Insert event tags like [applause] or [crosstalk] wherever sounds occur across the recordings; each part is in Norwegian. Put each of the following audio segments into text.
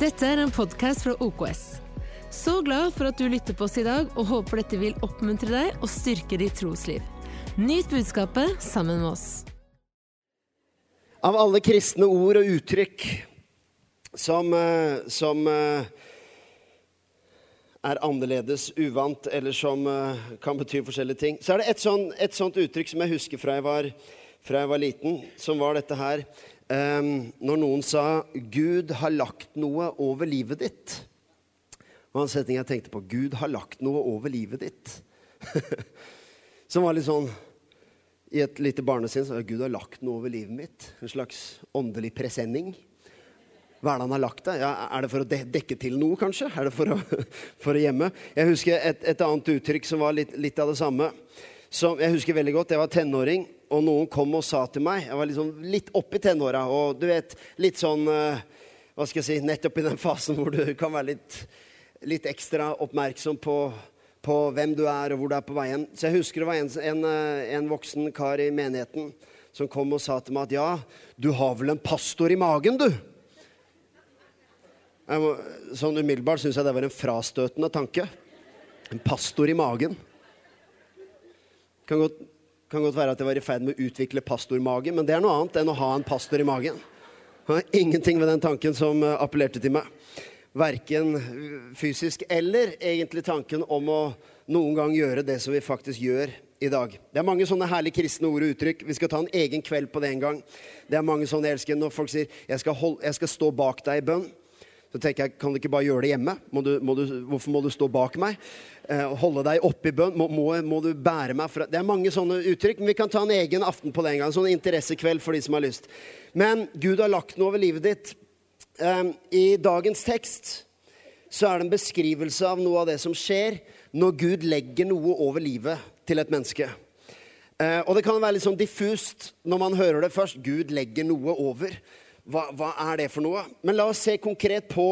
Dette er en podkast fra OKS. Så glad for at du lytter på oss i dag, og håper dette vil oppmuntre deg og styrke ditt trosliv. Nyt budskapet sammen med oss. Av alle kristne ord og uttrykk som, eh, som eh, er annerledes, uvant, eller som eh, kan bety forskjellige ting, så er det et, sånt, et sånt uttrykk som jeg husker fra jeg var, fra jeg var liten, som var dette her. Når noen sa 'Gud har lagt noe over livet ditt'. Det var en setning jeg tenkte på 'Gud har lagt noe over livet ditt'. [laughs] som var litt sånn I et lite barnesinn så 'Gud har lagt noe over livet mitt'. En slags åndelig presenning. Hva er det han har lagt der? Ja, er det for å dekke til noe, kanskje? Er det for å, [laughs] for å gjemme? Jeg husker et, et, annet uttrykk som var litt, litt av det samme. Som jeg husker veldig godt. Jeg var tenåring og noen kom og sa til meg Jeg var liksom litt oppi tenåra, og du vet, litt sånn eh, Hva skal jeg si Nettopp i den [laughs] fasen hvor du kan være litt, litt ekstra oppmerksom på, på, hvem du er, og hvor du er på veien. Så jeg husker det var en, en, eh, en voksen kar i menigheten som kom og sa til meg at ja, du har vel en pastor i magen, du? Må, sånn umiddelbart syns jeg det var en frastøtende tanke. En pastor i magen. Kan godt kan godt være at jeg var i ferd med å utvikle pastormage, men det er noe annet enn å ha en pastor i magen. Det var ingenting ved den tanken som eh, appellerte til meg. Verken fysisk eller egentlig tanken om å noen gang gjøre det som vi faktisk gjør i dag. Det er mange sånne herlige kristne ord og uttrykk. Vi skal ta en egen kveld på det en gang. Det er mange sånne elsker når folk sier jeg skal, holde, jeg skal stå bak deg i bønn. Så tenker jeg, kan du ikke bare gjøre det hjemme? Må du, må du, hvorfor må du stå bak meg? Eh, holde deg oppe i bønn? Må, må, må, du bære meg fra Det er mange sånne uttrykk. Men vi kan ta en egen aften på det en gang. Sånn interessekveld for de som har lyst. Men Gud har lagt noe over livet ditt. Eh, I dagens tekst så er det en beskrivelse av noe av det som skjer når Gud legger noe over livet til et menneske. Eh, og det kan være litt sånn diffust når man hører det først. Gud legger noe over. Hva, hva, er det for noe? Men la oss se konkret på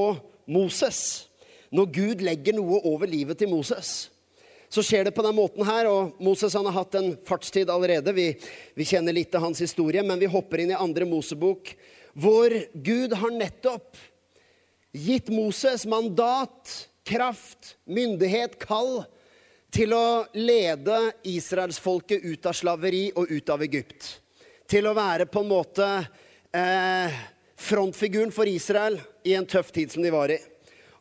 Moses. Når Gud legger noe over livet til Moses, så skjer det på den måten her. Og Moses han har hatt en fartstid allerede. Vi, vi kjenner litt av hans historie, men vi hopper inn i andre Mosebok, hvor Gud har nettopp gitt Moses mandat, kraft, myndighet, kall til å lede israelsfolket ut av slaveri og ut av Egypt. Til å være på en måte eh, frontfiguren for Israel i en tøff tid som de var i.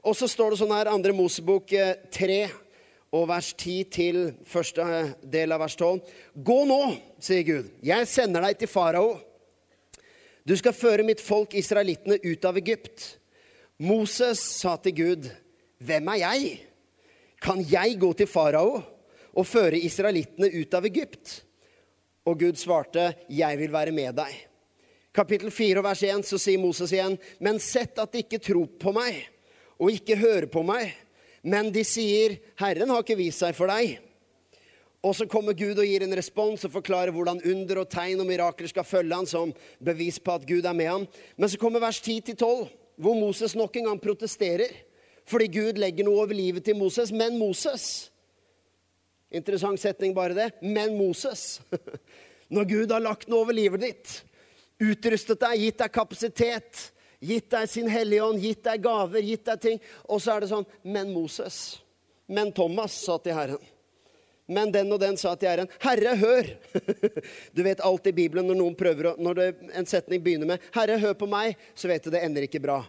Og så står det sånn her, andre Mosebok 3 eh, og vers 10 til første eh, del av vers 12. Gå nå, sier Gud. Jeg sender deg til farao. Du skal føre mitt folk israelittene ut av Egypt. Moses sa til Gud, hvem er jeg? Kan jeg gå til farao og føre israelittene ut av Egypt? Og Gud svarte, jeg vil være med deg kapittel 4 vers 1 så sier Moses igjen, men sett at de ikke tror på meg og ikke hører på meg. Men de sier, Herren har ikke vist seg for deg. Og så kommer Gud og gir en respons og forklarer hvordan under og tegn og mirakler skal følge han som bevis på at Gud er med ham. Men så kommer vers 10-12, hvor Moses nok en gang protesterer. Fordi Gud legger noe over livet til Moses. Men Moses Interessant setning, bare det. Men Moses. [laughs] Når Gud har lagt noe over livet ditt, utrustet deg, gitt deg kapasitet, gitt deg sin Hellige Ånd, gitt deg gaver, gitt deg ting. Og så er det sånn Men Moses, men Thomas sa til Herren. Men den og den sa til Herren, 'Herre, hør!' [laughs] Du vet alt i Bibelen når noen prøver å, når det, en setning begynner med 'Herre, hør på meg', så vet du det ender ikke bra.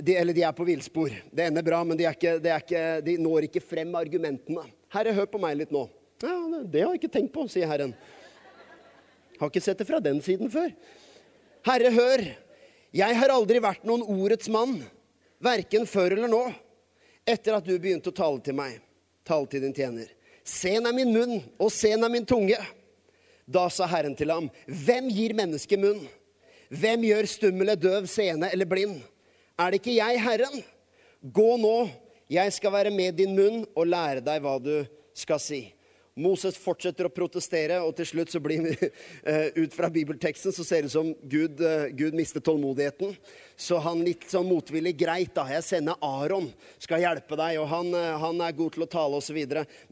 De, eller de er på villspor. Det ender bra, men de, ikke, de, ikke, de, når ikke frem med argumentene. 'Herre, hør på meg litt nå'. Ja, det har jeg ikke tenkt på, sier Herren. Har ikke sett det fra den siden før. Herre, hør. Jeg har aldri vært noen ordets mann, verken før eller nå, etter at du begynte å tale til meg, tale til din tjener. Sen er min munn, og sen er min tunge. Da sa Herren til ham, hvem gir mennesket munn? Hvem gjør stummele, døv, seende eller blind? Er det ikke jeg, Herren? Gå nå, jeg skal være med din munn og lære deg hva du skal si. Moses fortsetter å protestere, og til slutt så blir vi, uh, [laughs] ut fra bibelteksten så ser det ut som Gud, uh, Gud mister tålmodigheten. Så han litt sånn motvillig Greit, da. Jeg sender Aron, skal hjelpe deg. Og han, uh, han er god til å tale osv.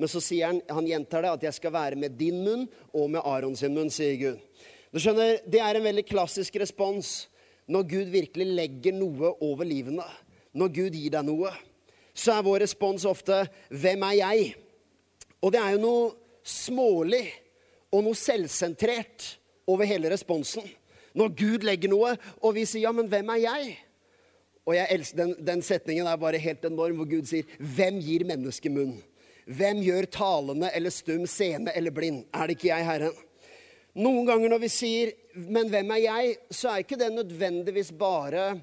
Men så sier han, han gjentar det, at jeg skal være med din munn og med Aron sin munn, sier Gud. Du skjønner, Det er en veldig klassisk respons når Gud virkelig legger noe over livene, når Gud gir deg noe, så er vår respons ofte 'Hvem er jeg?' Og det er jo noe smålig og noe selvsentrert over hele responsen. Når Gud legger noe, og vi sier 'ja, men hvem er jeg'? Og jeg elsker, den, den setningen er bare helt enorm, hvor Gud sier 'Hvem gir mennesket munn?' Hvem gjør talende eller stum, seende eller blind? Er det ikke jeg, Herren? Noen ganger når vi sier 'men hvem er jeg', så er ikke det nødvendigvis bare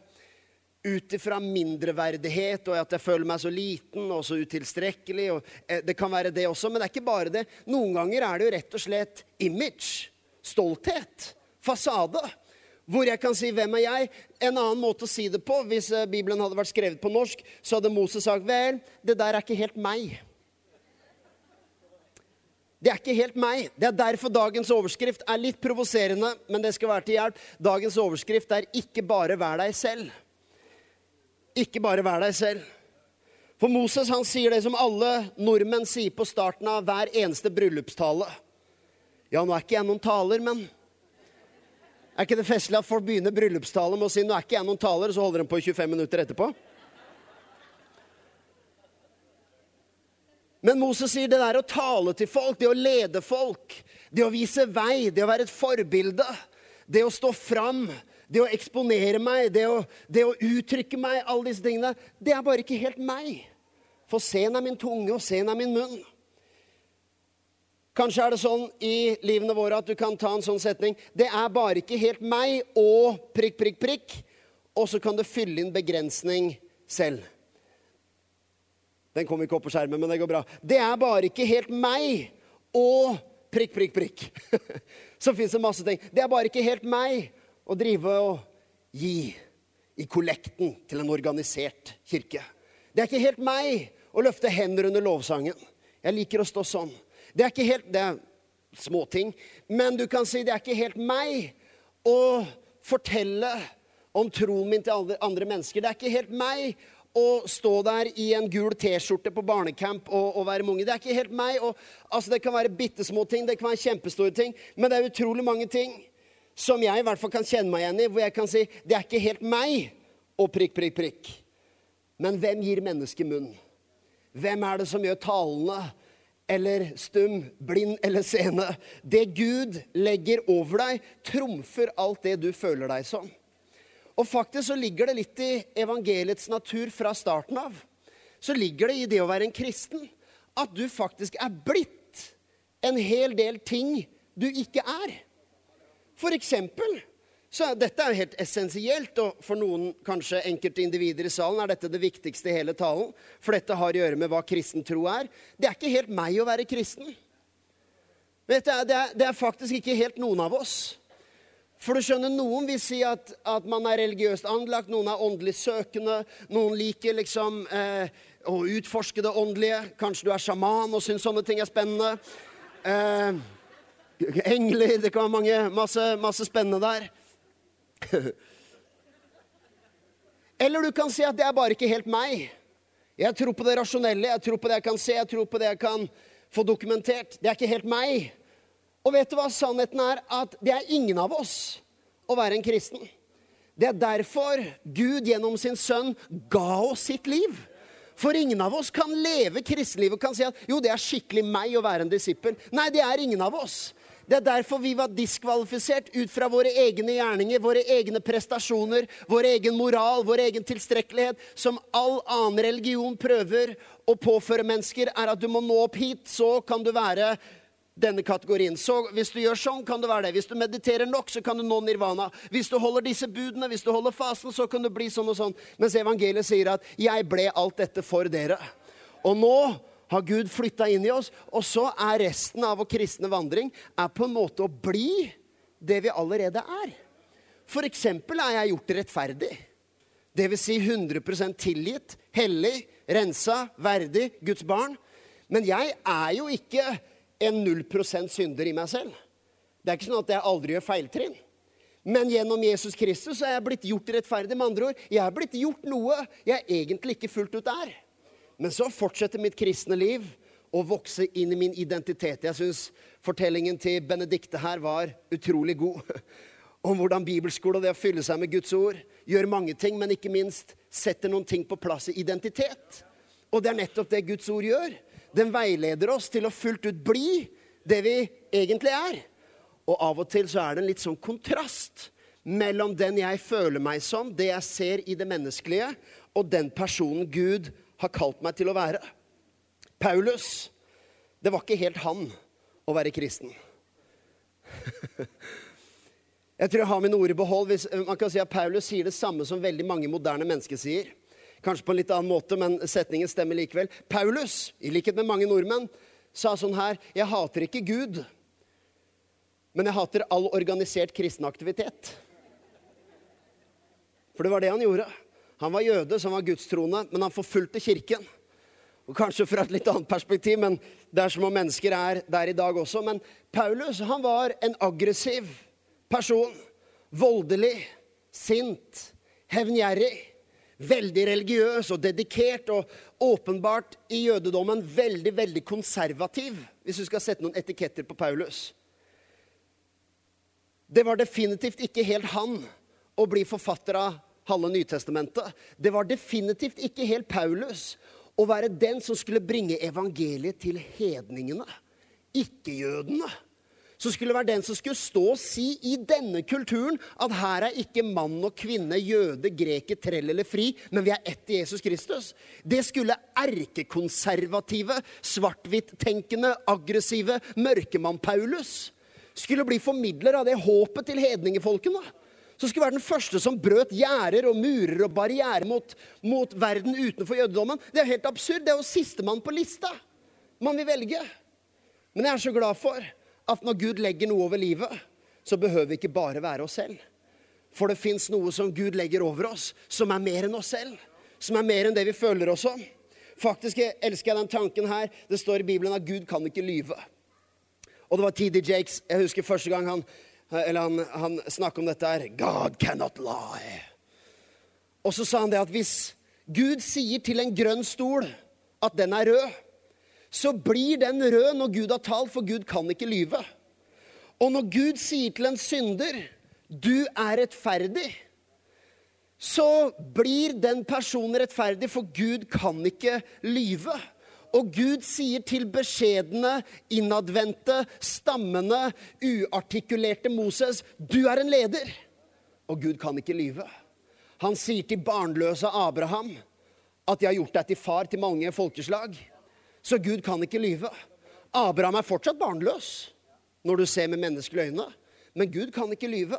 ut ifra mindreverdighet og at jeg føler meg så liten og så utilstrekkelig. Og eh, det kan være det også, men det er ikke bare det. Noen ganger er det jo rett og slett image. Stolthet. Fasade. Hvor jeg kan si 'Hvem er jeg?' En annen måte å si det på, hvis eh, Bibelen hadde vært skrevet på norsk, så hadde Moses sagt 'Vel, det der er ikke helt meg'. Det er ikke helt meg. Det er derfor dagens overskrift er litt provoserende, men det skal være til hjelp. Dagens overskrift er 'Ikke bare vær deg selv'. Ikke bare vær deg selv. For Moses han sier det som alle nordmenn sier på starten av hver eneste bryllupstale. Ja, nå er ikke jeg noen taler, men Er ikke det festlig at folk begynner bryllupstale med å si 'nå er ikke jeg noen taler', og så holder de på i 25 minutter etterpå? Men Moses sier det der å tale til folk, det å lede folk, det å vise vei, det å være et forbilde, det å stå fram, det å eksponere meg, det å, det å uttrykke meg, alle disse tingene, det er bare ikke helt meg. For sen er min tunge, og sen er min munn. Kanskje er det sånn i livene våre at du kan ta en sånn setning Det er bare ikke helt meg og prikk, prikk, prikk. Og så kan du fylle inn begrensning selv. Den kom ikke opp på skjermen, men det går bra. Det er bare ikke helt meg og prikk, prikk, prikk. [laughs] Så fins det masse ting. Det er bare ikke helt meg å drive og gi i kollekten til en organisert kirke. Det er ikke helt meg å løfte hender under lovsangen. Jeg liker å stå sånn. Det er ikke helt Det er småting. Men du kan si det er ikke helt meg å fortelle om troen min til andre, andre mennesker. Det er ikke helt meg å stå der i en gul T-skjorte på barnecamp og, og, være mange. Det er ikke helt meg. Og, altså, det kan være bitte små ting, det kan være kjempestore ting. Men det er utrolig mange ting som jeg i hvert fall kan kjenne meg igjen i, hvor jeg kan si det er ikke helt meg. Og prikk, prikk, prikk. Men hvem gir mennesket munn? Hvem er det som gjør talende eller stum, blind eller sene? Det Gud legger over deg, trumfer alt det du føler deg som. Og faktisk så ligger det litt i evangeliets natur fra starten av. Så ligger det i det å være en kristen at du faktisk er blitt en hel del ting du ikke er. For eksempel så Dette er jo helt essensielt, og for noen kanskje enkelte individer i salen er dette det viktigste i hele talen. For dette har å gjøre med hva kristen tro er. Det er ikke helt meg å være kristen. Vet du, det er, det er faktisk ikke helt noen av oss. For du skjønner, Noen vil si at, at, man er religiøst anlagt, noen er åndelig søkende. Noen liker liksom eh, å utforske det åndelige. Kanskje du er sjaman og syns sånne ting er spennende. Eh, engler Det kan være mange, masse, masse spennende der. Eller du kan si at det er bare ikke helt meg. Jeg tror på det rasjonelle, jeg tror på det jeg kan se, jeg tror på det jeg kan få dokumentert. Det er ikke helt meg. Og vet du hva sannheten er? At det er ingen av oss å være en kristen. Det er derfor Gud gjennom sin sønn ga oss sitt liv. For ingen av oss kan leve kristenlivet og kan si at jo, det er skikkelig meg å være en disippel. Nei, det er ingen av oss. Det er derfor vi var diskvalifisert ut fra våre egne gjerninger, våre egne prestasjoner, vår egen moral, vår egen tilstrekkelighet, som all annen religion prøver å påføre mennesker, er at du må nå opp hit, så kan du være denne kategorien. Så hvis du gjør sånn, kan det være det. Hvis du mediterer nok, så kan du nå nirvana. Hvis du holder disse budene, hvis du holder fasen, så kan du bli sånn og sånn. Mens evangeliet sier at 'jeg ble alt dette for dere'. Og nå har Gud flytta inn i oss, og så er resten av vår kristne vandring er på en måte å bli det vi allerede er. For eksempel er jeg gjort rettferdig. Det vil si 100% tilgitt, hellig, rensa, verdig, Guds barn. Men jeg er jo ikke en 0 synder i meg selv. Det er ikke sånn at jeg aldri gjør feiltrinn. Men gjennom Jesus Kristus er jeg blitt gjort rettferdig. Med andre ord, jeg er blitt gjort noe jeg egentlig ikke fullt ut er. Men så fortsetter mitt kristne liv å vokse inn i min identitet. Jeg syns fortellingen til Benedikte her var utrolig god. [laughs] om hvordan bibelskole og det å fylle seg med Guds ord gjør mange ting, men ikke minst setter noen ting på plass i identitet. Og det er nettopp det Guds ord gjør. Den veileder oss til å fullt ut bli det vi egentlig er. Og av og til så er det en litt sånn kontrast mellom den jeg føler meg som, det jeg ser i det menneskelige, og den personen Gud har kalt meg til å være. Paulus, det var ikke helt han å være kristen. [laughs] Jeg tror jeg har mine ord i behold hvis man kan si at Paulus sier det samme som veldig mange moderne mennesker sier. Kanskje på en litt annen måte, men setningen stemmer likevel. Paulus, i likhet med mange nordmenn, sa sånn her Jeg hater ikke Gud, men jeg hater all organisert kristen aktivitet. For det var det han gjorde. Han var jøde, så han var gudstroende, men han forfulgte kirken. Og Kanskje fra et litt annet perspektiv, men det er som om mennesker er der i dag også. Men Paulus han var en aggressiv person. Voldelig, sint, hevngjerrig. Veldig religiøs og dedikert og åpenbart i jødedommen veldig veldig konservativ, hvis du skal sette noen etiketter på Paulus. Det var definitivt ikke helt han å bli forfatter av halve Nytestamentet. Det var definitivt ikke helt Paulus å være den som skulle bringe evangeliet til hedningene, ikke-jødene som skulle være den som skulle stå og si i denne kulturen at her er ikke mann og kvinne, jøde, greker, trell eller fri, men vi er ett i Jesus Kristus. Det skulle erkekonservative, svart-hvitt-tenkende, aggressive mørkemann Paulus skulle bli formidler av det håpet til hedningefolkene. Som skulle være den første som brøt gjerder og murer og barrierer mot, mot verden utenfor jødedommen. Det er helt absurd. Det er jo sistemann på lista man vil velge. Men jeg er så glad for at når Gud legger noe over livet, så behøver vi ikke bare være oss selv. For det fins noe som Gud legger over oss, som er mer enn oss selv. Som er mer enn det vi føler oss som. Faktisk elsker jeg den tanken her. Det står i Bibelen at Gud kan ikke lyve. Og det var TD Jakes. Jeg husker første gang han, han, han snakket om dette her. God cannot lie. Og så sa han det at hvis Gud sier til en grønn stol at den er rød, så blir den rød når Gud har talt, for Gud kan ikke lyve. Og når Gud sier til en synder 'du er rettferdig', så blir den personen rettferdig, for Gud kan ikke lyve. Og Gud sier til beskjedne, innadvendte, stammende, uartikulerte Moses 'Du er en leder'. Og Gud kan ikke lyve. Han sier til barnløse Abraham at 'jeg har gjort deg til far til mange folkeslag'. Så Gud kan ikke lyve. Abraham er fortsatt barnløs når du ser med menneskelige øyne. Men Gud kan ikke lyve.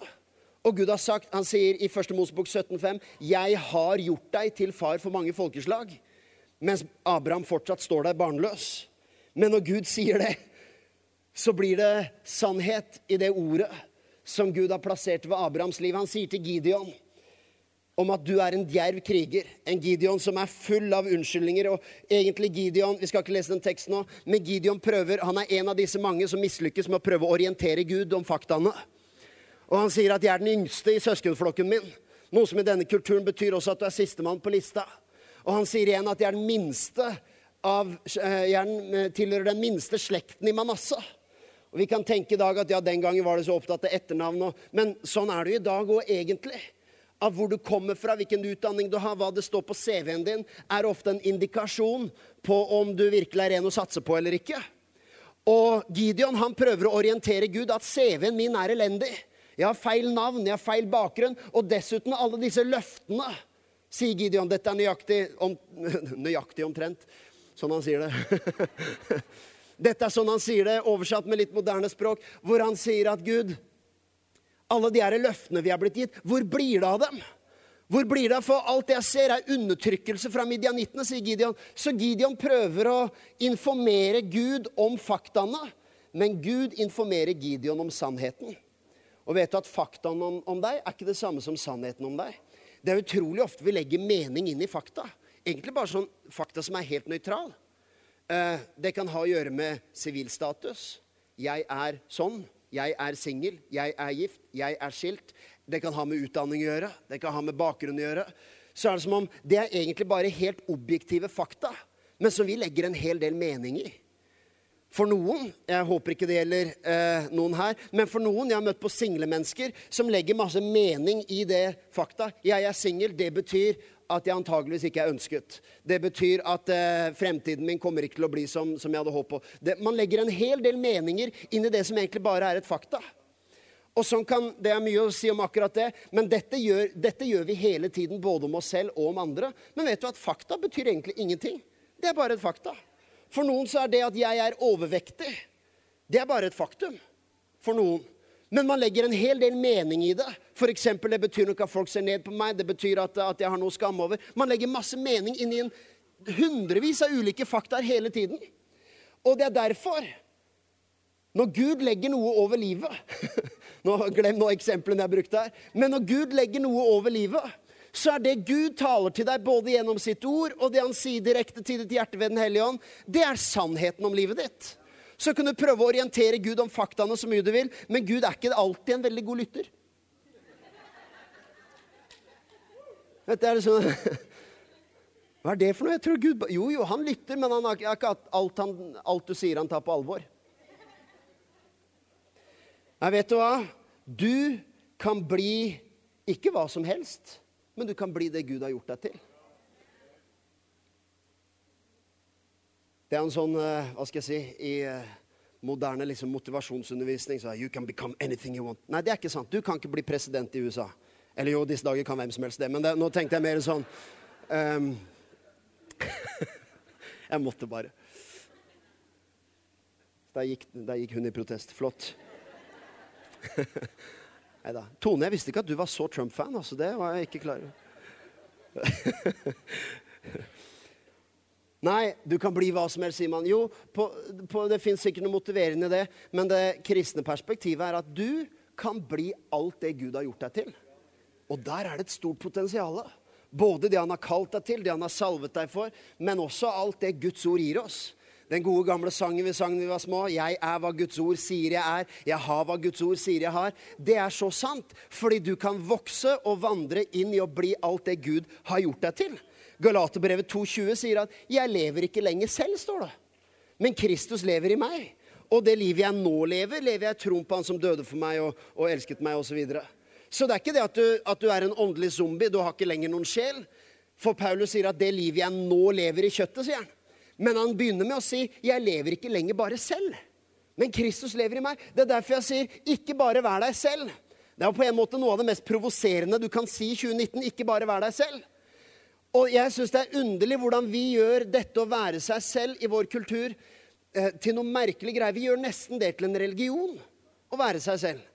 Og Gud har sagt, han sier i 1. Mosebok 17,5.: Jeg har gjort deg til far for mange folkeslag. Mens Abraham fortsatt står der barnløs. Men når Gud sier det, så blir det sannhet i det ordet som Gud har plassert ved Abrahams liv. Han sier til Gideon om at du er en djerv kriger. En Gideon som er full av unnskyldninger. Og egentlig Gideon Vi skal ikke lese den teksten nå, men Gideon prøver, han er en av disse mange som mislykkes med å prøve å orientere Gud om faktaene. Og han sier at 'jeg er den yngste i søskenflokken min'. Noe som i denne kulturen betyr også at du er sistemann på lista. Og han sier igjen at 'jeg er den minste av, eh, jeg eh, tilhører den minste slekten i Manasseh'. Og Vi kan tenke i dag at ja, den gangen var det så opptatt av etternavn. Og, men sånn er det jo i dag òg, egentlig av hvor du kommer fra, hvilken utdanning du har, hva det står på CV-en din, er ofte en indikasjon på om du virkelig er en å satse på eller ikke. Og Gideon han prøver å orientere Gud at CV-en min er elendig. Jeg har feil navn, jeg har feil bakgrunn, og dessuten alle disse løftene. Sier Gideon. Dette er nøyaktig, om, [laughs] nøyaktig omtrent. Sånn han sier det. [laughs] Dette er sånn han sier det, oversatt med litt moderne språk, hvor han sier at Gud, alle de her løftene vi har blitt gitt, hvor blir det av dem? Hvor blir det? av For alt jeg ser, er undertrykkelse fra midjanittene, sier Gideon. Så Gideon prøver å informere Gud om faktaene, men Gud informerer Gideon om sannheten. Og vet du at faktaene om, om, deg er ikke det samme som sannheten om deg? Det er utrolig ofte vi legger mening inn i fakta. Egentlig bare sånn fakta som er helt nøytral. Eh, det kan ha å gjøre med sivilstatus. Jeg er sånn. Jeg er singel, jeg er gift, jeg er skilt. Det kan ha med utdanning å gjøre, det kan ha med bakgrunn å gjøre. Så er det som om det er egentlig bare helt objektive fakta, men som vi legger en hel del mening i. For noen, jeg håper ikke det gjelder eh, noen her, men for noen Jeg har møtt på single mennesker som legger masse mening i det fakta. Jeg er singel. Det betyr at jeg antageligvis ikke er ønsket. Det betyr at eh, fremtiden min kommer ikke til å bli som, som jeg hadde håpet på. Det, man legger en hel del meninger inn i det som egentlig bare er et fakta. Og sånn kan, Det er mye å si om akkurat det, men dette gjør, dette gjør vi hele tiden, både om oss selv og om andre. Men vet du at fakta betyr egentlig ingenting. Det er bare et fakta. For noen så er det at jeg er overvektig, det er bare et faktum. For noen. Men man legger en hel del mening i det. Eksempel, det betyr nok at folk ser ned på meg. Det betyr at, at jeg har noe å skamme over. Man legger masse mening inn i en hundrevis av ulike faktaer hele tiden. Og det er derfor når Gud legger noe over livet [laughs] nå, Glem nå eksemplene jeg brukte her. Men når Gud legger noe over livet, så er det Gud taler til deg både gjennom sitt ord og det han sier direkte til ditt hjerte ved Den hellige ånd, det er sannheten om livet ditt. Så kan du prøve å orientere Gud om faktaene så mye du vil, men Gud er ikke alltid en veldig god lytter. Vet du, er det sånn [laughs] Hva er det for noe? Jeg tror Gud Jo, jo, han lytter, men han har ikke alt, han, alt du sier, han tar på alvor. Nei, vet du hva? Du kan bli ikke hva som helst men du kan bli det Gud har gjort deg til. Det er en sånn, eh, hva skal jeg si, i eh, moderne liksom, motivasjonsundervisning så er You can become anything you want. Nei, det er ikke sant. Du kan ikke bli president i USA. Eller jo, disse dager kan hvem som helst det. Men det, nå tenkte jeg mer sånn um, [laughs] Jeg måtte bare. Der gikk, der gikk hun i protest. Flott. [laughs] Nei da. Tone, jeg visste ikke at du var så Trump-fan. altså Det var jeg ikke klar over. [laughs] Nei, du kan bli hva som helst, sier man. Jo, på, på, det fins sikkert noe motiverende i det, men det kristne perspektivet er at du kan bli alt det Gud har gjort deg til. Og der er det et stort potensial. Både det han har kalt deg til, det han har salvet deg for, men også alt det Guds ord gir oss. Den gode gamle sangen vi sang da vi var små, 'Jeg er hva Guds ord sier jeg er', 'Jeg har hva Guds ord sier jeg har', det er så sant. Fordi du kan vokse og vandre inn i å bli alt det Gud har gjort deg til. Galaterbrevet 2,20 sier at 'jeg lever ikke lenger selv', står det. Men Kristus lever i meg. Og det livet jeg nå lever, lever jeg i troen på Han som døde for meg og, og elsket meg osv. Så, videre. så det er ikke det at du, at du er en åndelig zombie, du har ikke lenger noen sjel. For Paulus sier at det livet jeg nå lever i kjøttet, sier han. Men han begynner med å si 'Jeg lever ikke lenger bare selv', men Kristus lever i meg. Det er derfor jeg sier 'ikke bare vær deg selv'. Det er på en måte noe av det mest provoserende du kan si i 2019. Ikke bare vær deg selv. Og jeg syns det er underlig hvordan vi gjør dette å være seg selv i vår kultur eh, til noe merkelig greie. Vi gjør nesten det til en religion å være seg selv.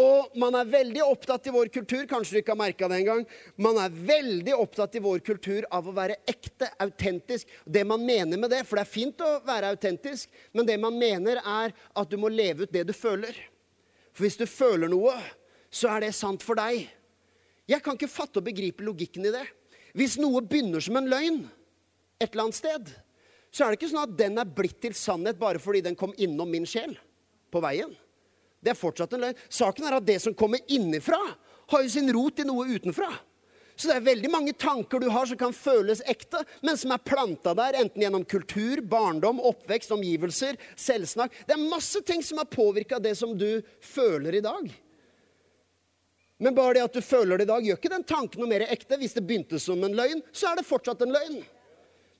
Og man er veldig opptatt i vår kultur kanskje du ikke har merka det engang, man er veldig opptatt i vår kultur av å være ekte, autentisk. Det man mener med det, for det er fint å være autentisk, men det man mener, er at du må leve ut det du føler. For hvis du føler noe, så er det sant for deg. Jeg kan ikke fatte og begripe logikken i det. Hvis noe begynner som en løgn et eller annet sted, så er det ikke sånn at den er blitt til sannhet bare fordi den kom innom min sjel på veien. Det er fortsatt en løgn. Saken er at det som kommer innifra, har jo sin rot i noe utenfra. Så det er veldig mange tanker du har som kan føles ekte, men som er planta der enten gjennom kultur, barndom, oppvekst, omgivelser, selvsnakk. Det er masse ting som har påvirka det som du føler i dag. Men bare det at du føler det i dag, gjør ikke den tanken noe mer ekte. Hvis det begynte som en løgn, så er det fortsatt en løgn.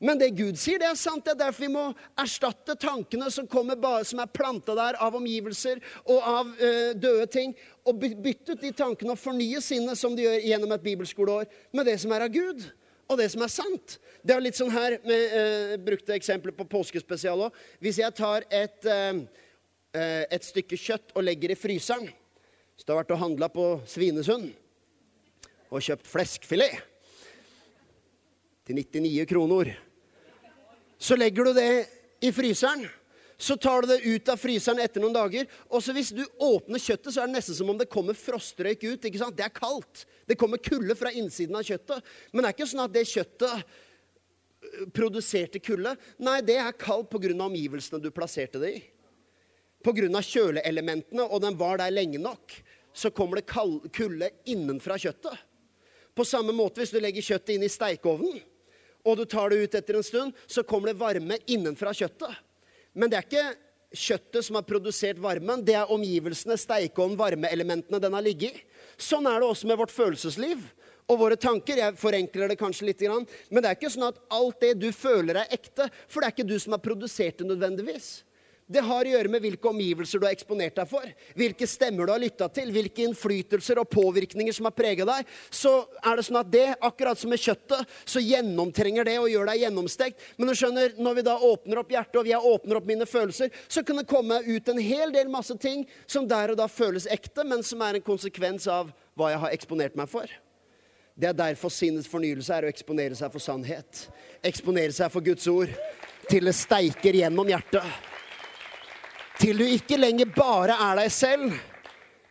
Men det Gud sier, det er sant. Det er derfor vi må erstatte tankene som, bare, som er planta der av omgivelser og av uh, døde ting, og bytte ut de tankene og fornye sinnet, som de gjør gjennom et bibelskoleår, med det som er av Gud, og det som er sant. Det er litt sånn her med uh, brukte eksempler på påskespesial òg. Hvis jeg tar et, uh, et stykke kjøtt og legger i fryseren Så du har vært og handla på Svinesund og kjøpt fleskfilet til 99 kroner så legger du det i fryseren. Så tar du det ut av fryseren etter noen dager. Og så hvis du åpner kjøttet, så er det nesten som om det kommer frostrøyk ut. ikke sant? Det er kaldt. Det kommer kulde fra innsiden av kjøttet. Men det er ikke sånn at det kjøttet øh, produserte kulde. Nei, det er kaldt pga. omgivelsene du plasserte det i. Pga. kjøleelementene, og den var der lenge nok, så kommer det kulde innenfra kjøttet. På samme måte hvis du legger kjøttet inn i steikeovnen og du tar det ut etter en stund, så kommer det varme innenfra kjøttet. Men det er ikke kjøttet som har produsert varmen, det er omgivelsene, steikeovnen, varmeelementene den har ligget i. Sånn er det også med vårt følelsesliv og våre tanker. Jeg forenkler det kanskje litt, men det er ikke sånn at alt det du føler, er ekte. For det er ikke du som har produsert det nødvendigvis. Det har å gjøre med hvilke omgivelser du har eksponert deg for. Hvilke stemmer du har lytta til, hvilke innflytelser og påvirkninger som har prega deg. Så er det sånn at det, akkurat som med kjøttet, så gjennomtrenger det og gjør deg gjennomstekt. Men du skjønner, når vi da åpner opp hjertet, og vi åpner opp mine følelser, så kan det komme ut en hel del masse ting som der og da føles ekte, men som er en konsekvens av hva jeg har eksponert meg for. Det er derfor sinnets fornyelse er å eksponere seg for sannhet. Eksponere seg for Guds ord. Til det steiker gjennom hjertet. Til du ikke lenger bare er deg selv,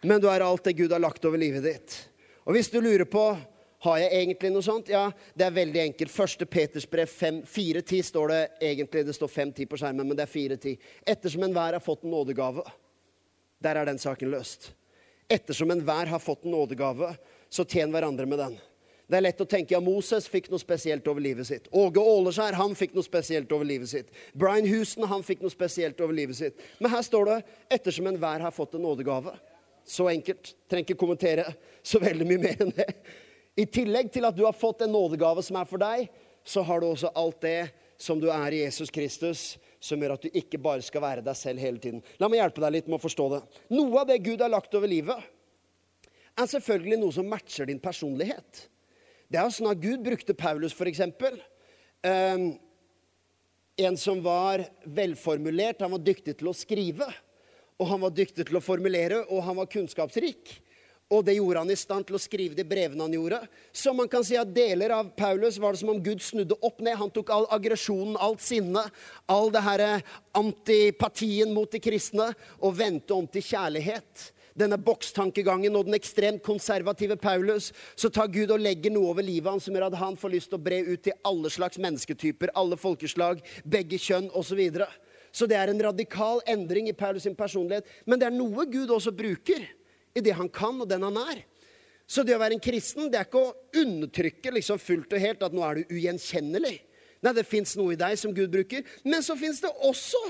men du er alt det Gud har lagt over livet ditt. Og hvis du lurer på har jeg egentlig noe sånt? Ja, det er veldig enkelt. Første Peters brev 4.10 står det egentlig. Det står 5.10 på skjermen, men det er 4.10. Ettersom enhver har fått en nådegave. Der er den saken løst. Ettersom enhver har fått en nådegave, så tjen hverandre med den. Det er lett å tenke ja, Moses fikk noe spesielt over livet sitt. Åge Åleskjær han fikk noe spesielt over livet sitt. Brian Houston han fikk noe spesielt over livet sitt. Men her står det 'ettersom enhver har fått en nådegave'. Så enkelt. Trenger ikke kommentere så veldig mye mer enn det. I tillegg til at du har fått en nådegave som er for deg, så har du også alt det som du er i Jesus Kristus, som gjør at du ikke bare skal være deg selv hele tiden. La meg hjelpe deg litt med å forstå det. Noe av det Gud har lagt over livet, er selvfølgelig noe som matcher din personlighet. Det er sånn at Gud brukte Paulus, f.eks. Um, en som var velformulert. Han var dyktig til å skrive. Og han var dyktig til å formulere, og han var kunnskapsrik. Og det gjorde han i stand til å skrive de brevene han gjorde. Så man kan si at deler av Paulus var det som om Gud snudde opp ned. Han tok all aggresjonen, alt sinnet, all det her antipatien mot de kristne, og vendte om til kjærlighet denne bokstankegangen og den ekstremt konservative Paulus, så tar Gud og legger noe over livet hans som gjør at han får lyst til å bre ut til alle slags mennesketyper, alle folkeslag, begge kjønn osv. Så, så det er en radikal endring i Paulus' sin personlighet. Men det er noe Gud også bruker i det han kan, og den han er. Så det å være en kristen det er ikke å undertrykke liksom fullt og helt at nå er du ugjenkjennelig. Nei, det fins noe i deg som Gud bruker. Men så fins det også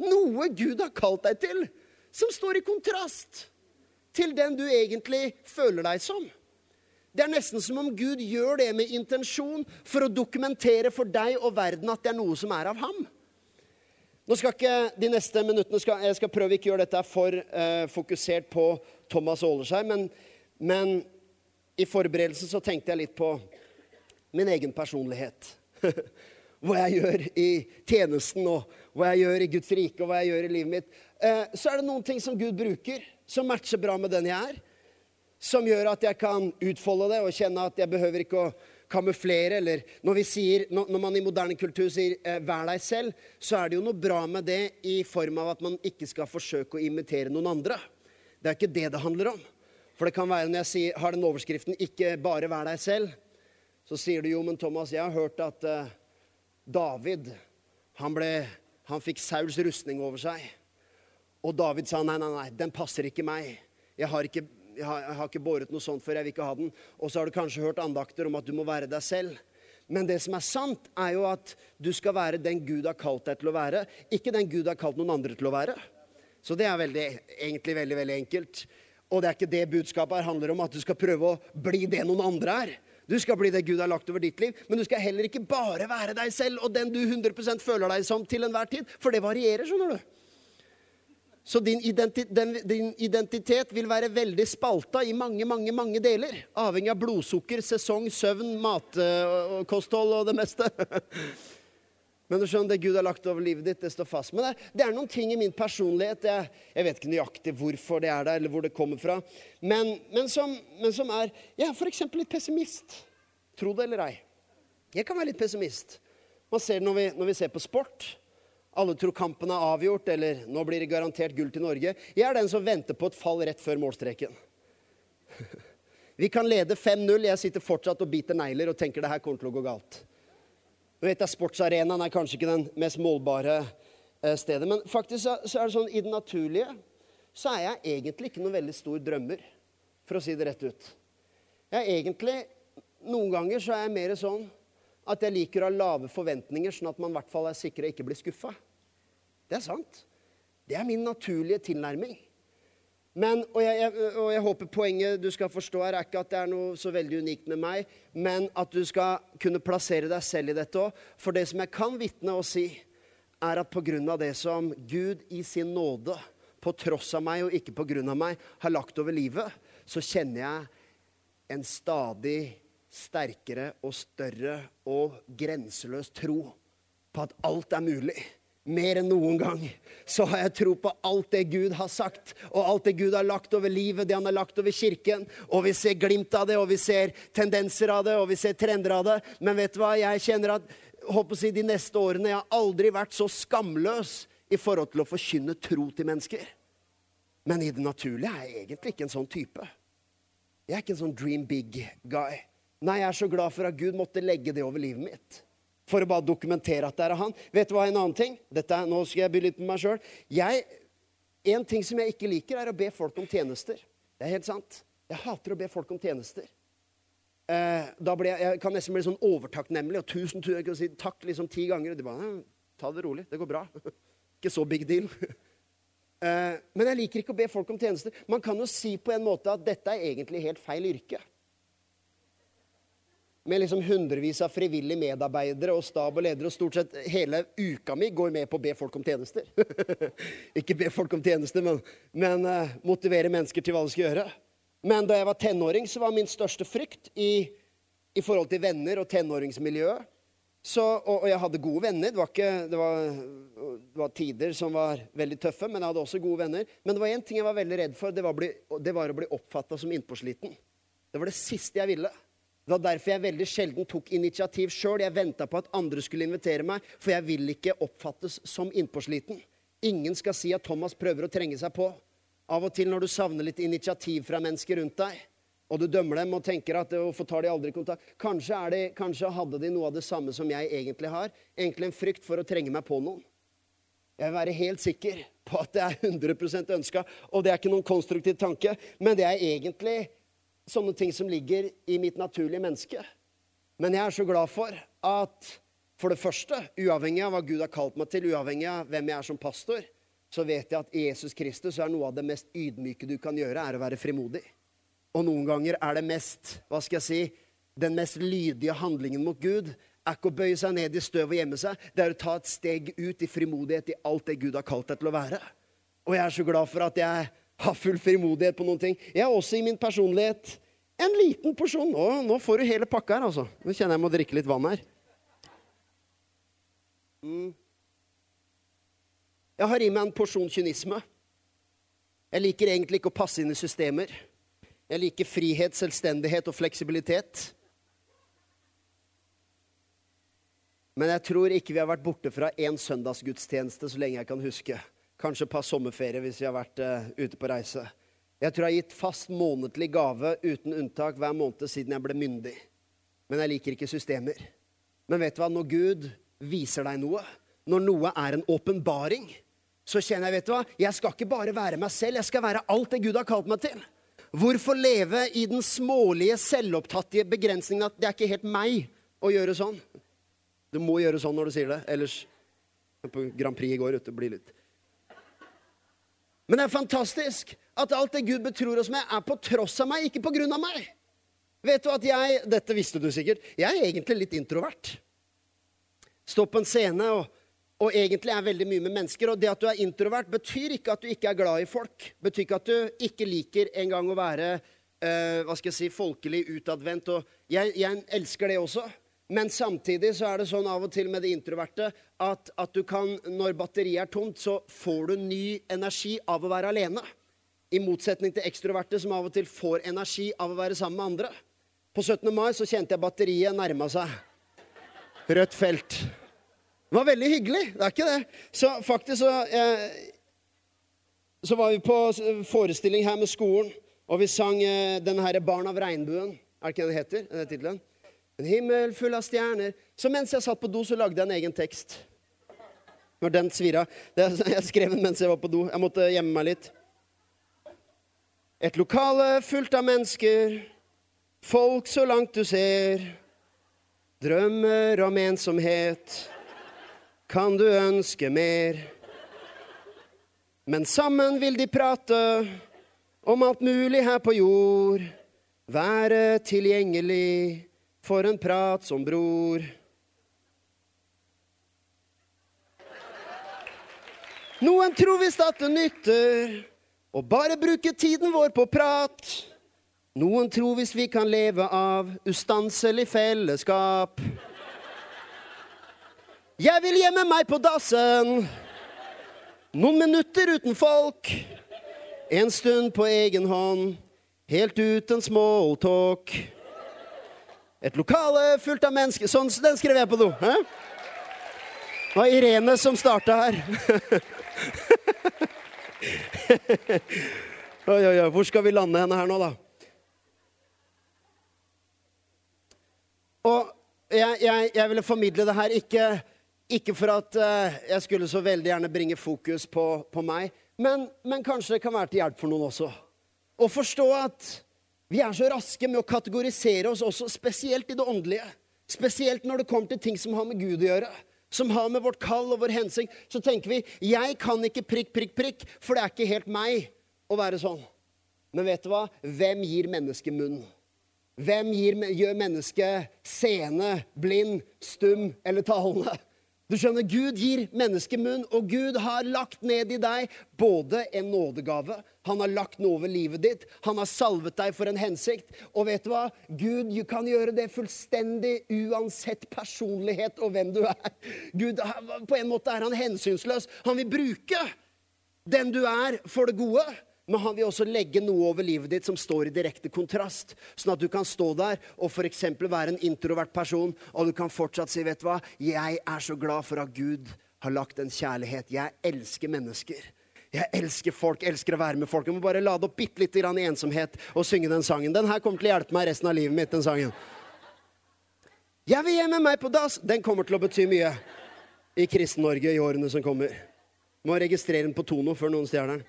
noe Gud har kalt deg til, som står i kontrast til den du egentlig føler deg som. Det er nesten som om Gud gjør det med intensjon for å dokumentere for deg og verden at det er noe som er av ham. Nå skal ikke de neste minuttene skal, Jeg skal prøve ikke å gjøre dette for uh, fokusert på Thomas Ålesheim, men, men, i forberedelsen så tenkte jeg litt på min egen personlighet. [laughs] hva jeg gjør i tjenesten, og hva jeg gjør i Guds rike, og hva jeg gjør i livet mitt. Uh, så er det noen ting som Gud bruker som matcher bra med den jeg er. Som gjør at jeg kan utfolde det og kjenne at jeg behøver ikke å kamuflere. Eller når, sier, når man i moderne kultur sier eh, 'vær deg selv', så er det jo noe bra med det i form av at man ikke skal forsøke å imitere noen andre. Det er ikke det det handler om. For det kan være når jeg sier, har den overskriften 'ikke bare vær deg selv', så sier du jo, men Thomas, jeg har hørt at eh, David han, ble, han fikk Sauls rustning over seg. Og David sa nei, nei, nei, den passer ikke meg. Jeg har ikke, jeg har, jeg har ikke båret noe sånt før, jeg vil ikke ha den. Og så har du kanskje hørt andakter om at du må være deg selv. Men det som er sant, er jo at du skal være den Gud har kalt deg til å være, ikke den Gud har kalt noen andre til å være. Så det er veldig, egentlig veldig, veldig enkelt. Og det er ikke det budskapet her handler om, at du skal prøve å bli det noen andre er. Du skal bli det Gud har lagt over ditt liv, men du skal heller ikke bare være deg selv og den du 100% føler deg som til enhver tid, for det varierer, skjønner du. Så din identitet, den, din identitet, vil være veldig spalta i mange mange, mange deler. Avhengig av blodsukker, sesong, søvn, matkosthold og det meste. [laughs] Men du skjønner, det Gud har lagt over livet ditt, det står fast. Men det, det er noen ting i min personlighet jeg, jeg, vet ikke nøyaktig hvorfor det er der, eller hvor det kommer fra. Men, men, som, men som, er Jeg er f.eks. litt pessimist. Tro det eller ei. Jeg kan være litt pessimist. Man ser det når vi, når vi ser på sport. Alle tror kampen er avgjort, eller nå blir det garantert gull til Norge. Jeg er den som venter på et fall rett før målstreken. [laughs] Vi kan lede 5-0. Jeg sitter fortsatt og biter negler og tenker det her kommer til å gå galt. Du vet, Sportsarenaen er kanskje ikke den mest målbare eh, stedet. Men faktisk så er det sånn i det naturlige så er jeg egentlig ikke noen veldig stor drømmer, for å si det rett ut. Jeg er egentlig Noen ganger så er jeg mer sånn at jeg liker å ha lave forventninger, sånn at man i hvert fall er sikker sikra ikke blir skuffa. Det er sant. Det er min naturlige tilnærming. Men, og jeg, jeg, og jeg håper poenget du skal forstå, her, er ikke at det er noe så veldig unikt med meg, men at du skal kunne plassere deg selv i dette òg. For det som jeg kan vitne og si, er at pga. det som Gud i sin nåde, på tross av meg og ikke pga. meg, har lagt over livet, så kjenner jeg en stadig sterkere og større og grenseløs tro på at alt er mulig. Mer enn noen gang så har jeg tro på alt det Gud har sagt, og alt det Gud har lagt over livet, det han har lagt over kirken. Og vi ser glimt av det, og vi ser tendenser av det, og vi ser trender av det. Men vet du hva? Jeg kjenner at håper å si, de neste årene jeg har aldri vært så skamløs i forhold til å forkynne tro til mennesker. Men i det naturlige er jeg egentlig ikke en sånn type. Jeg er ikke en sånn dream big guy. Nei, jeg er så glad for at Gud måtte legge det over livet mitt. For å bare dokumentere at det er han. Vet du hva, en annen ting? Dette, nå skal jeg by litt med meg sjøl. En ting som jeg ikke liker, er å be folk om tjenester. Det er helt sant. Jeg hater å be folk om tjenester. Eh, da ble jeg, jeg kan nesten bli sånn overtakknemlig og tusen tusen, jeg kan si takk liksom ti ganger. Og de bare «Hm, Ta det rolig. Det går bra. [laughs] ikke så big deal. [laughs] eh, men jeg liker ikke å be folk om tjenester. Man kan jo si på en måte at dette er egentlig helt feil yrke med liksom hundrevis av frivillige medarbeidere og stab og ledere, og stort sett hele uka mi går med på å be folk om tjenester. [laughs] ikke be folk om tjenester, men, men uh, motivere mennesker til hva de skal gjøre. Men da jeg var tenåring, så var min største frykt i, i forhold til venner og tenåringsmiljøet så, og, og, jeg hadde gode venner. Det var, ikke, det, var, det var, tider som var veldig tøffe, men jeg hadde også gode venner. Men det var én ting jeg var veldig redd for. Det var, bli, det var å bli oppfatta som innpåsliten. Det var det siste jeg ville. Det var derfor jeg veldig sjelden tok initiativ sjøl. Jeg venta på at andre skulle invitere meg, for jeg vil ikke oppfattes som innpåsliten. Ingen skal si at Thomas prøver å trenge seg på. Av og til når du savner litt initiativ fra mennesker rundt deg, og du dømmer dem og tenker at hvorfor tar de aldri kontakt kanskje, det, kanskje hadde de noe av det samme som jeg egentlig har. Egentlig en frykt for å trenge meg på noen. Jeg vil være helt sikker på at det er 100 ønska, og det er ikke noen konstruktiv tanke, men det er egentlig sånne ting som ligger i mitt naturlige menneske. Men jeg er så glad for at for det første, uavhengig av hva Gud har kalt meg til, uavhengig av hvem jeg er som pastor, så vet jeg at i Jesus Kristus er noe av det mest ydmyke du kan gjøre, er å være frimodig. Og noen ganger er det mest, hva skal jeg si, den mest lydige handlingen mot Gud er ikke å bøye seg ned i støv og gjemme seg. Det er å ta et steg ut i frimodighet i alt det Gud har kalt deg til å være. Og jeg er så glad for at jeg ha full frimodighet på noen ting. Jeg har også i min personlighet en liten porsjon. Å, nå får du hele pakka her, altså. Nå kjenner jeg må drikke litt vann her. Mm. Jeg har i meg en porsjon kynisme. Jeg liker egentlig ikke å passe inn i systemer. Jeg liker frihet, selvstendighet og fleksibilitet. Men jeg tror ikke vi har vært borte fra én søndagsgudstjeneste så lenge jeg kan huske kanskje et par sommerferier hvis vi har vært uh, ute på reise. Jeg tror jeg har gitt fast månedlig gave uten unntak hver måned siden jeg ble myndig. Men jeg liker ikke systemer. Men vet du hva? Når Gud viser deg noe, når noe er en åpenbaring, så kjenner jeg, vet du hva, jeg skal ikke bare være meg selv, jeg skal være alt det Gud har kalt meg til. Hvorfor leve i den smålige, selvopptattige begrensningen at det er ikke helt meg å gjøre sånn? Du må gjøre sånn når du sier det, ellers På Grand Prix i går ute, blir litt men det er fantastisk at alt det Gud betror oss med, er på tross av meg, ikke på grunn av meg. Vet du at jeg Dette visste du sikkert. Jeg er egentlig litt introvert. Står på en scene og, og egentlig er veldig mye med mennesker. Og det at du er introvert, betyr ikke at du ikke er glad i folk. Betyr ikke at du ikke liker engang å være eh, hva skal jeg si, folkelig, utadvendt. Og jeg, jeg elsker det også. Men samtidig så er det sånn av og til med det introverte at, at du kan, når batteriet er tomt, så får du ny energi av å være alene. I motsetning til ekstroverte, som av og til får energi av å være sammen med andre. På 17. mai så kjente jeg batteriet nærma seg. Rødt felt. Det var veldig hyggelig. Det er ikke det. Så faktisk så eh, Så var vi på forestilling her med skolen, og vi sang eh, den herre 'Barn av regnbuen'. Er det ikke den heter? Den tittelen? En himmel full av stjerner. Så mens jeg satt på do, så lagde jeg en egen tekst. Når den svira. Sånn jeg skrev den mens jeg var på do. Jeg måtte gjemme meg litt. Et lokale fullt av mennesker, folk så langt du ser. Drømmer om ensomhet, kan du ønske mer? Men sammen vil de prate om alt mulig her på jord. Være tilgjengelig for en prat som bror. Noen tror visst at det nytter å bare bruke tiden vår på prat. Noen tror visst vi kan leve av ustanselig fellesskap. Jeg vil gjemme meg på dassen. Noen minutter uten folk. En stund på egen hånd. Helt uten smalltalk. Et lokale fullt av mennesker Sånn, den skrev jeg på do. Det var Irene som starta her. [laughs] oi, oi, oi. Hvor skal vi lande henne her nå, da? Og jeg, jeg, jeg ville formidle det her ikke, ikke for at uh, jeg skulle så veldig gjerne bringe fokus på, på meg, men, men, kanskje det kan være til hjelp for noen også. Å forstå at vi er så raske med å kategorisere oss også, spesielt i det åndelige. Spesielt når det kommer til ting som har med Gud å gjøre som har med vårt kall og vår hensikt, så tenker vi jeg kan ikke prikk, prikk, prikk, for det er ikke helt meg å være sånn. Men vet du hva? Hvem gir mennesket munn? Hvem gir, gjør mennesket seende, blind, stum eller talende? Du skjønner, Gud gir menneskemunn, og Gud har lagt ned i deg både en nådegave, han har lagt noe over livet ditt, han har salvet deg for en hensikt. Og vet du hva? Gud kan gjøre det fullstendig uansett personlighet og hvem du er. Gud, På en måte er han hensynsløs. Han vil bruke den du er, for det gode men han vil også legge noe over livet ditt som står i direkte kontrast. Sånn at du kan stå der og f.eks. være en introvert person, og du kan fortsatt si, vet du hva, jeg er så glad for at Gud har lagt en kjærlighet. Jeg elsker mennesker. Jeg elsker folk, elsker å være med folk. Jeg må bare lade opp bitte litt i ensomhet og synge den sangen. Den her kommer til å hjelpe meg resten av livet mitt, den sangen. Jeg vil gjemme meg på dass. Den kommer til å bety mye i Kristen-Norge i årene som kommer. Må registrere den på Tono før noen stjeler den.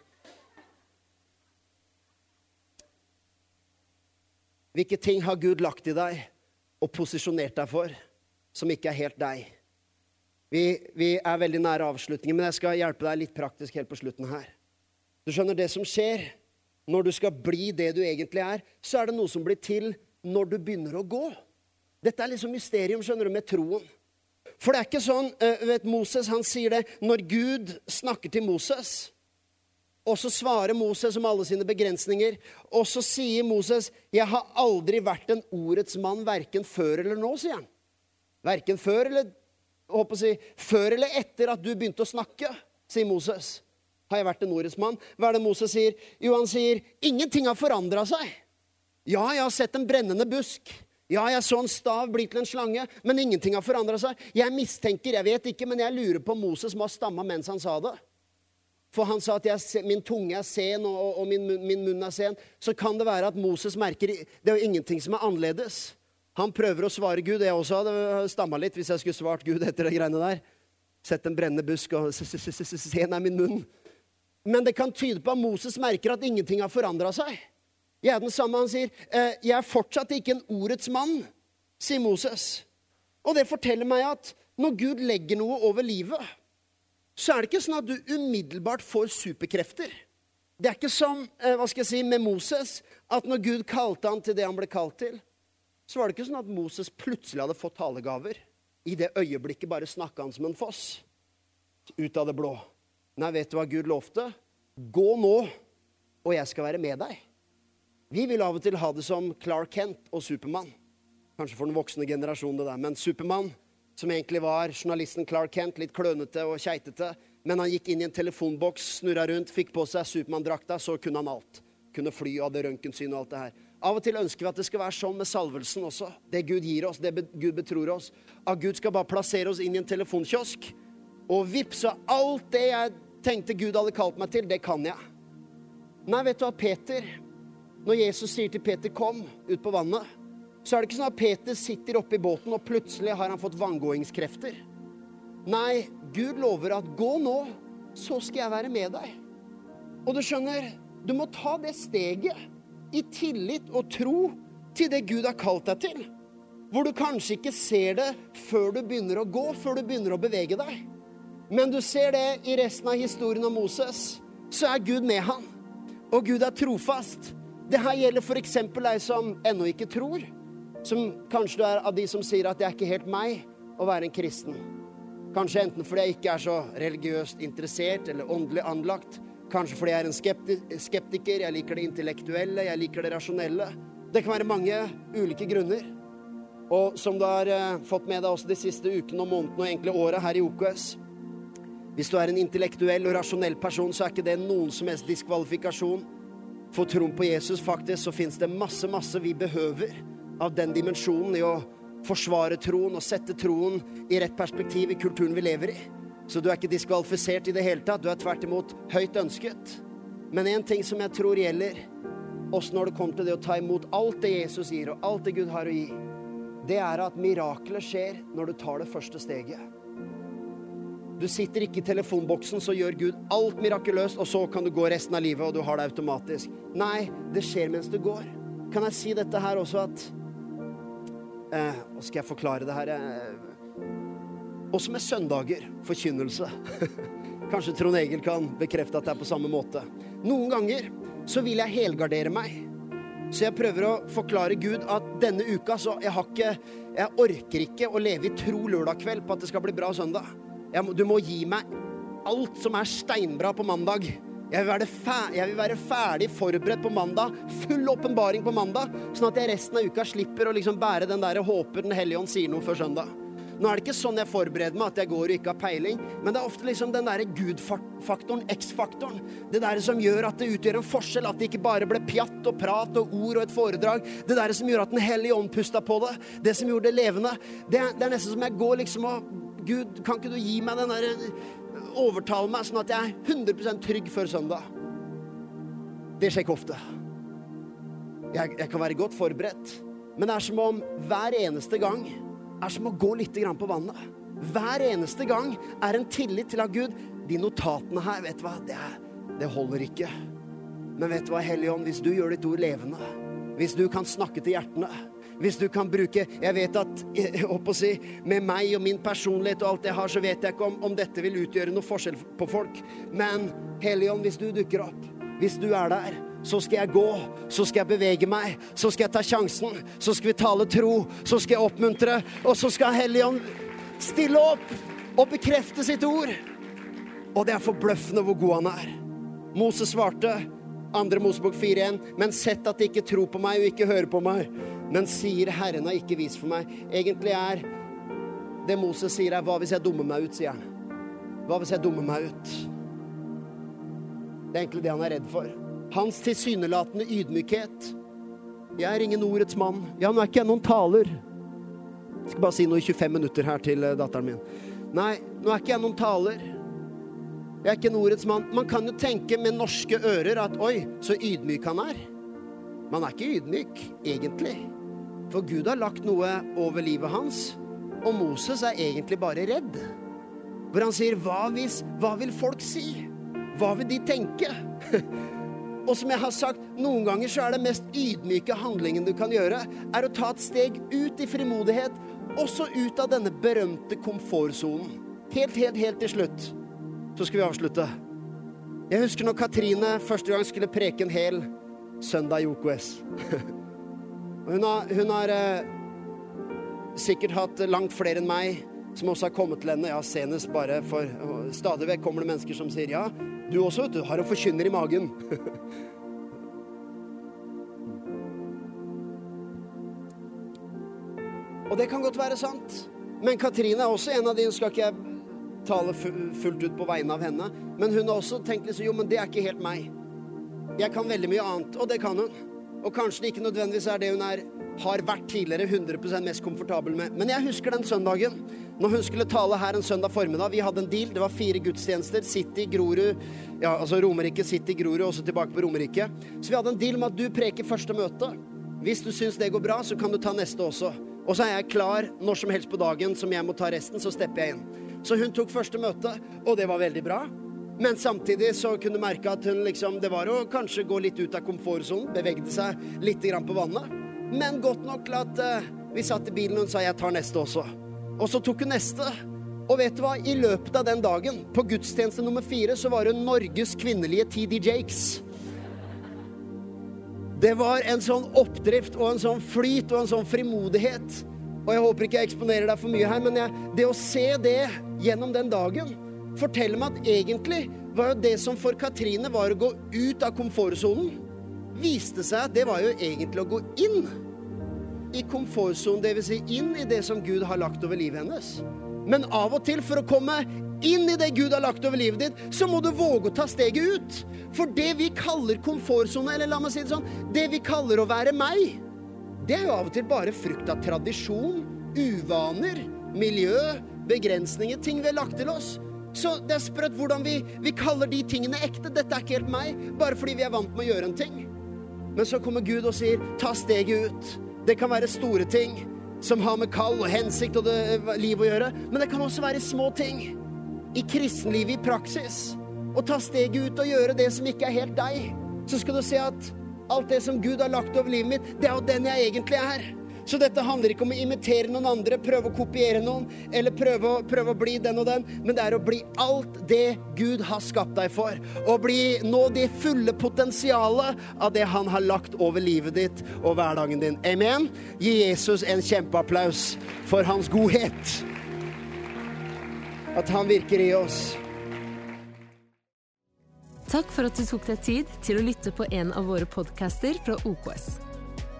Hvilke ting har Gud lagt i deg og posisjonert deg for, som ikke er helt deg? Vi, vi er veldig nære avslutningen, men jeg skal hjelpe deg litt praktisk helt på slutten her. Du skjønner, det som skjer når du skal bli det du egentlig er, så er det noe som blir til når du begynner å gå. Dette er liksom mysterium, skjønner du, med troen. For det er ikke sånn eh, vet Moses han sier det når Gud snakker til Moses. Og så svarer Moses om alle sine begrensninger. Og så sier Moses, 'Jeg har aldri vært en ordets mann verken før eller nå', sier han. Verken før eller, si, før eller etter at du begynte å snakke, sier Moses. Har jeg vært en ordets mann? Hva er det Moses sier? Jo, han sier, 'Ingenting har forandra seg'. Ja, jeg har sett en brennende busk. Ja, jeg så en stav bli til en slange, men ingenting har forandra seg. Jeg mistenker, jeg vet ikke, men jeg lurer på Moses må ha stamma mens han sa det. For han sa at jeg, min tunge er sen, og, og min, min, munn er sen. Så kan det være at Moses merker Det er jo ingenting som er annerledes. Han prøver å svare Gud. Jeg også hadde stamma litt hvis jeg skulle svart Gud etter de greiene der. Sett en brennende busk og sen er min munn. Men det kan tyde på at Moses merker at ingenting har forandra seg. Jeg er den samme. Han sier, «Eh, 'Jeg er fortsatt ikke en ordets mann', sier Moses. Og det forteller meg at når Gud legger noe over livet så er det ikke sånn at du umiddelbart får superkrefter. Det er ikke som eh, hva skal jeg si, med Moses, at når Gud kalte han til det han ble kalt til, så var det ikke sånn at Moses plutselig hadde fått talegaver. I det øyeblikket bare snakka han som en foss. Ut av det blå. Nei, vet du hva Gud lovte? Gå nå, og jeg skal være med deg. Vi vil av og til ha det som Clark Kent og Supermann. Kanskje for den voksne generasjonen, det der. Men Supermann som egentlig var journalisten Clark Kent, litt klønete og keitete. Men han gikk inn i en telefonboks, snurra rundt, fikk på seg Supermann-drakta, så kunne han alt. Kunne fly og hadde røntgensyn og alt det her. Av og til ønsker vi at det skal være sånn med salvelsen også. Det Gud gir oss, det Gud betror oss. At Gud skal bare plassere oss inn i en telefonkiosk. Og vips, så alt det jeg tenkte Gud hadde kalt meg til, det kan jeg. Nei, vet du hva, Peter Når Jesus sier til Peter 'kom ut på vannet', så er det ikke sånn at Peter sitter oppe i båten, og plutselig har han fått vanngåingskrefter. Nei, Gud lover at 'gå nå, så skal jeg være med deg'. Og du skjønner, du må ta det steget i tillit og tro til det Gud har kalt deg til. Hvor du kanskje ikke ser det før du begynner å gå, før du begynner å bevege deg. Men du ser det i resten av historien om Moses. så er Gud med han. Og Gud er trofast. Det her gjelder f.eks. deg som ennå ikke tror. Som kanskje du er av de som sier at det er ikke helt meg å være en kristen. Kanskje enten fordi jeg ikke er så religiøst interessert eller åndelig anlagt. Kanskje fordi jeg er en skeptiker, jeg liker det intellektuelle, jeg liker det rasjonelle. Det kan være mange ulike grunner. Og som du har eh, fått med deg også de siste ukene og månedene og egentlig året her i OKS Hvis du er en intellektuell og rasjonell person, så er ikke det noen som helst diskvalifikasjon for troen på Jesus. Faktisk så fins det masse, masse vi behøver av den dimensjonen i å forsvare troen og sette troen i rett perspektiv i kulturen vi lever i. Så du er ikke diskvalifisert i det hele tatt. Du er tvert imot høyt ønsket. Men én ting som jeg tror gjelder oss når det kommer til det å ta imot alt det Jesus gir, og alt det Gud har å gi, det er at miraklet skjer når du tar det første steget. Du sitter ikke i telefonboksen, så gjør Gud alt mirakuløst, og så kan du gå resten av livet, og du har det automatisk. Nei, det skjer mens du går. Kan jeg si dette her også at eh, Hva skal jeg forklare det her? Eh, også med søndager. Forkynnelse. [laughs] Kanskje Trond Egil kan bekrefte at det er på samme måte. Noen ganger så vil jeg helgardere meg. Så jeg prøver å forklare Gud at denne uka så jeg har ikke Jeg orker ikke å leve i tro lørdag kveld på at det skal bli bra søndag. Jeg, du må gi meg alt som er steinbra på mandag. Jeg vil, jeg vil, være ferdig forberedt på mandag, full åpenbaring på mandag, sånn at jeg resten av uka slipper å liksom bære den der 'håper Den hellige ånd sier noe før søndag'. Nå er det ikke sånn jeg forbereder meg, at jeg går og ikke har peiling, men det er ofte liksom den derre Gud-faktoren, X-faktoren, det der som gjør at det utgjør en forskjell, at det ikke bare ble pjatt og prat og ord og et foredrag, det der som gjør at Den hellige ånd pusta på det, det som gjorde det levende, det, det er nesten som jeg går liksom og Gud, kan ikke du gi meg den derre Overtale meg sånn at jeg er 100% trygg før søndag? Det skjer ikke ofte. Jeg, jeg kan være godt forberedt, men det er som om hver eneste gang er som å gå litt på vannet. Hver eneste gang er en tillit til at Gud De notatene her, vet du hva, det, det holder ikke. Men vet du hva, Hellige Ånd, hvis du gjør ditt ord levende, hvis du kan snakke til hjertene hvis du kan bruke Jeg vet at å si, med meg og min personlighet og alt jeg har, så vet jeg ikke om, om dette vil utgjøre noe forskjell på folk. Men Helligånd, hvis du dukker opp, hvis du er der, så skal jeg gå, så skal jeg bevege meg, så skal jeg ta sjansen, så skal vi tale tro, så skal jeg oppmuntre, og så skal Helligånd stille opp og bekrefte sitt ord. Og det er forbløffende hvor god han er. Moses svarte, andre Mosebok 4.1, men sett at de ikke tror på meg og ikke hører på meg men sier 'Herren har ikke vist for meg'. Egentlig er det Moses sier, er 'Hva hvis jeg dummer meg ut', sier han. Hva hvis jeg dummer meg ut? Det er egentlig det han er redd for. Hans tilsynelatende ydmykhet. Jeg er ingen ordets mann. Ja, nå er ikke jeg noen taler. Jeg skal bare si noe i 25 minutter her til eh, datteren min. Nei, nå er ikke jeg noen taler. Jeg er ikke en ordets mann. Man kan jo tenke med norske ører at oi, så ydmyk han er. Man er ikke ydmyk, egentlig. For Gud har lagt noe over livet hans, og Moses er egentlig bare redd. Hvor han sier, hva, hvis, hva vil folk si? Hva vil de tenke? [laughs] Og som jeg har sagt, noen ganger så er det mest ydmyke handlingen du kan gjøre, er å ta et steg ut i frimodighet, også ut av denne berømte komfortsonen. Helt, helt, helt til slutt så skal vi avslutte. Jeg husker når Katrine første gang skulle preke en hel søndag i OKS. [laughs] Hun har, hun har eh, sikkert hatt langt flere enn meg som også har kommet til henne. Ja, senest bare for Stadig vekk kommer det mennesker som sier ja, du også, vet du, har en forkynner i magen. [laughs] Og det kan godt være sant. Men Katrine er også en av de Skal ikke jeg tale fullt ut på vegne av henne, men hun har også tenkt liksom jo, men det er ikke helt meg. Jeg kan veldig mye annet, og det kan hun. Og kanskje det ikke nødvendigvis er det hun er, har vært tidligere 100% mest komfortabel med. Men jeg husker den søndagen når hun skulle tale her en søndag formiddag. Vi hadde en deal. Det var fire gudstjenester. City, Grorud ja, altså Romerike, City, Grorud, også tilbake på Romerike. Så vi hadde en deal med at du preker første møte. Hvis du syns det går bra, så kan du ta neste også. Og så er jeg klar når som helst på dagen som jeg må ta resten, så stepper jeg inn. Så hun tok første møte, og det var veldig bra. Men samtidig så kunne du merke at hun liksom Det var å kanskje gå litt ut av komfortsonen, bevegde seg litt på vannet. Men godt nok til at uh, vi satt i bilen, og hun sa 'jeg tar neste også'. Og så tok hun neste. Og vet du hva? I løpet av den dagen, på gudstjeneste nummer fire, så var hun Norges kvinnelige TD Jakes. Det var en sånn oppdrift og en sånn flyt og en sånn frimodighet. Og jeg håper ikke jeg eksponerer deg for mye her, men jeg, det å se det gjennom den dagen forteller meg at egentlig var jo det som for Katrine var å gå ut av komfortsonen, viste seg at det var jo egentlig å gå inn i komfortsonen, dvs. Si inn i det som Gud har lagt over livet hennes. Men av og til, for å komme inn i det Gud har lagt over livet ditt, så må du våge å ta steget ut. For det vi kaller komfortsone, eller la meg si det sånn, det vi kaller å være meg, det er jo av og til bare frukt av tradisjon, uvaner, miljø, begrensninger, ting vi har lagt til oss. Så det er sprøtt hvordan vi, vi kaller de tingene ekte. Dette er ikke helt meg, bare fordi vi er vant med å gjøre en ting. Men så kommer Gud og sier, ta steget ut. Det kan være store ting som har med kall og hensikt og det, liv å gjøre, men det kan også være små ting. I kristenlivet i praksis. Å ta steget ut og gjøre det som ikke er helt deg. Så skal du se at alt det som Gud har lagt over livet mitt, det er jo den jeg egentlig er. Så dette handler ikke om å imitere noen andre, prøve å kopiere noen, eller prøve å, prøve å bli den og den, men det er å bli alt det Gud har skapt deg for. Å bli, nå det fulle potensialet av det han har lagt over livet ditt og hverdagen din. Amen? Gi Jesus en kjempeapplaus for hans godhet. At han virker i oss. Takk for at du tok deg tid til å lytte på en av våre podcaster fra OKS.